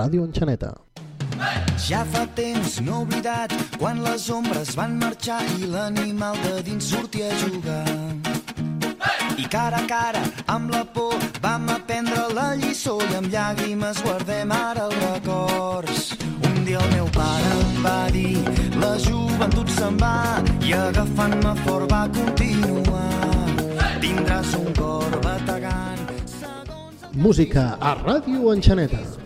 Ràdio Enxaneta. Ja fa temps no oblidat quan les ombres van marxar i l'animal de dins sortia a jugar. I cara a cara, amb la por, vam aprendre la lliçó i amb llàgrimes guardem ara els records. Un dia el meu pare em va dir la joventut se'n va i agafant-me fort va continuar. Tindràs un cor bategant, Música a Ràdio Enxaneta.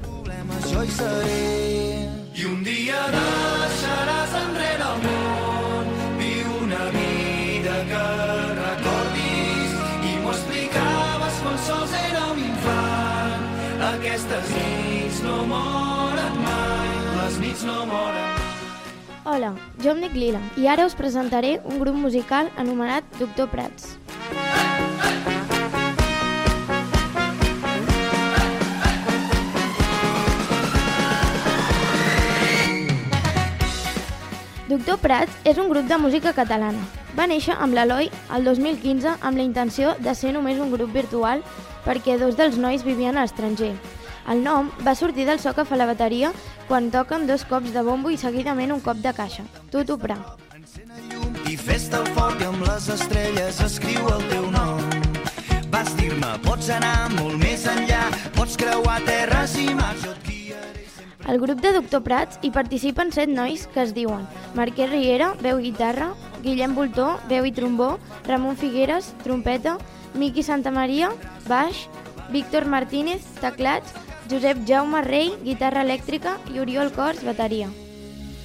Jo hi seré. I un dia deixaràs enrere el món, viu una vida que recordis i m'ho explicaves quan sols era un infant. Aquestes nits no moren mai, les nits no moren Hola, jo em dic Lila i ara us presentaré un grup musical anomenat Doctor Prats. Doctor Prats és un grup de música catalana. Va néixer amb l'Eloi el 2015 amb la intenció de ser només un grup virtual perquè dos dels nois vivien a l'estranger. El nom va sortir del so que fa la bateria quan toquen dos cops de bombo i seguidament un cop de caixa. Pra. Encén el llum i fes-te el i amb les estrelles escriu el teu nom. Vas dir-me, pots anar molt més enllà, pots creuar terres i mars, jo et. Al grup de Doctor Prats hi participen set nois que es diuen Marquès Riera, veu guitarra, Guillem Voltó, veu i trombó, Ramon Figueres, trompeta, Miqui Santamaria, baix, Víctor Martínez, teclats, Josep Jaume Rei, guitarra elèctrica i Oriol Cors, bateria.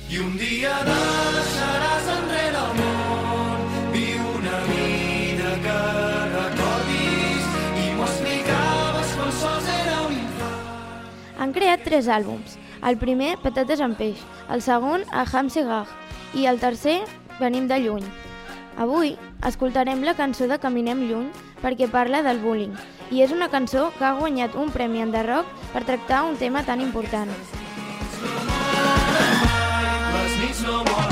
I un dia deixaràs enrere el món, viu una vida que recordis i m'ho explicaves quan sols era un infant. Han creat tres àlbums. El primer, Patates amb peix, el segon, A Hamse Gag, i el tercer, Venim de lluny. Avui escoltarem la cançó de Caminem lluny perquè parla del bullying i és una cançó que ha guanyat un premi en The Rock per tractar un tema tan important. Les nits no moren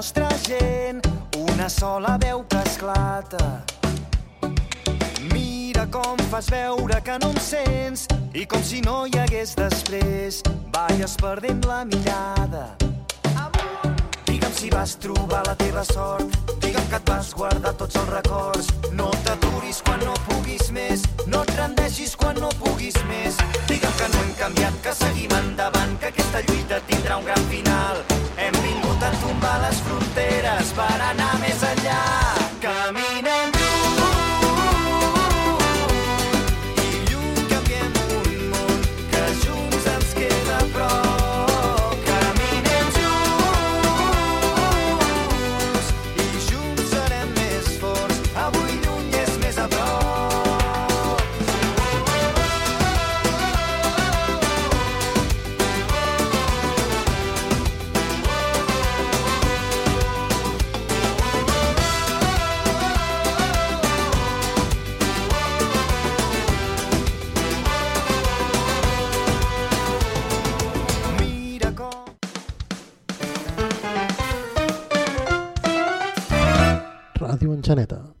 nostra gent, una sola veu que esclata. Mira com fas veure que no em sents i com si no hi hagués després balles perdent la mirada. Digue'm si vas trobar la teva sort, digue'm que et vas guardar tots els records. No t'aturis quan no puguis més, no et rendeixis quan no puguis més. Digue'm que no hem canviat, que seguim endavant, que aquesta lluita Caminem Ràdio Enxaneta.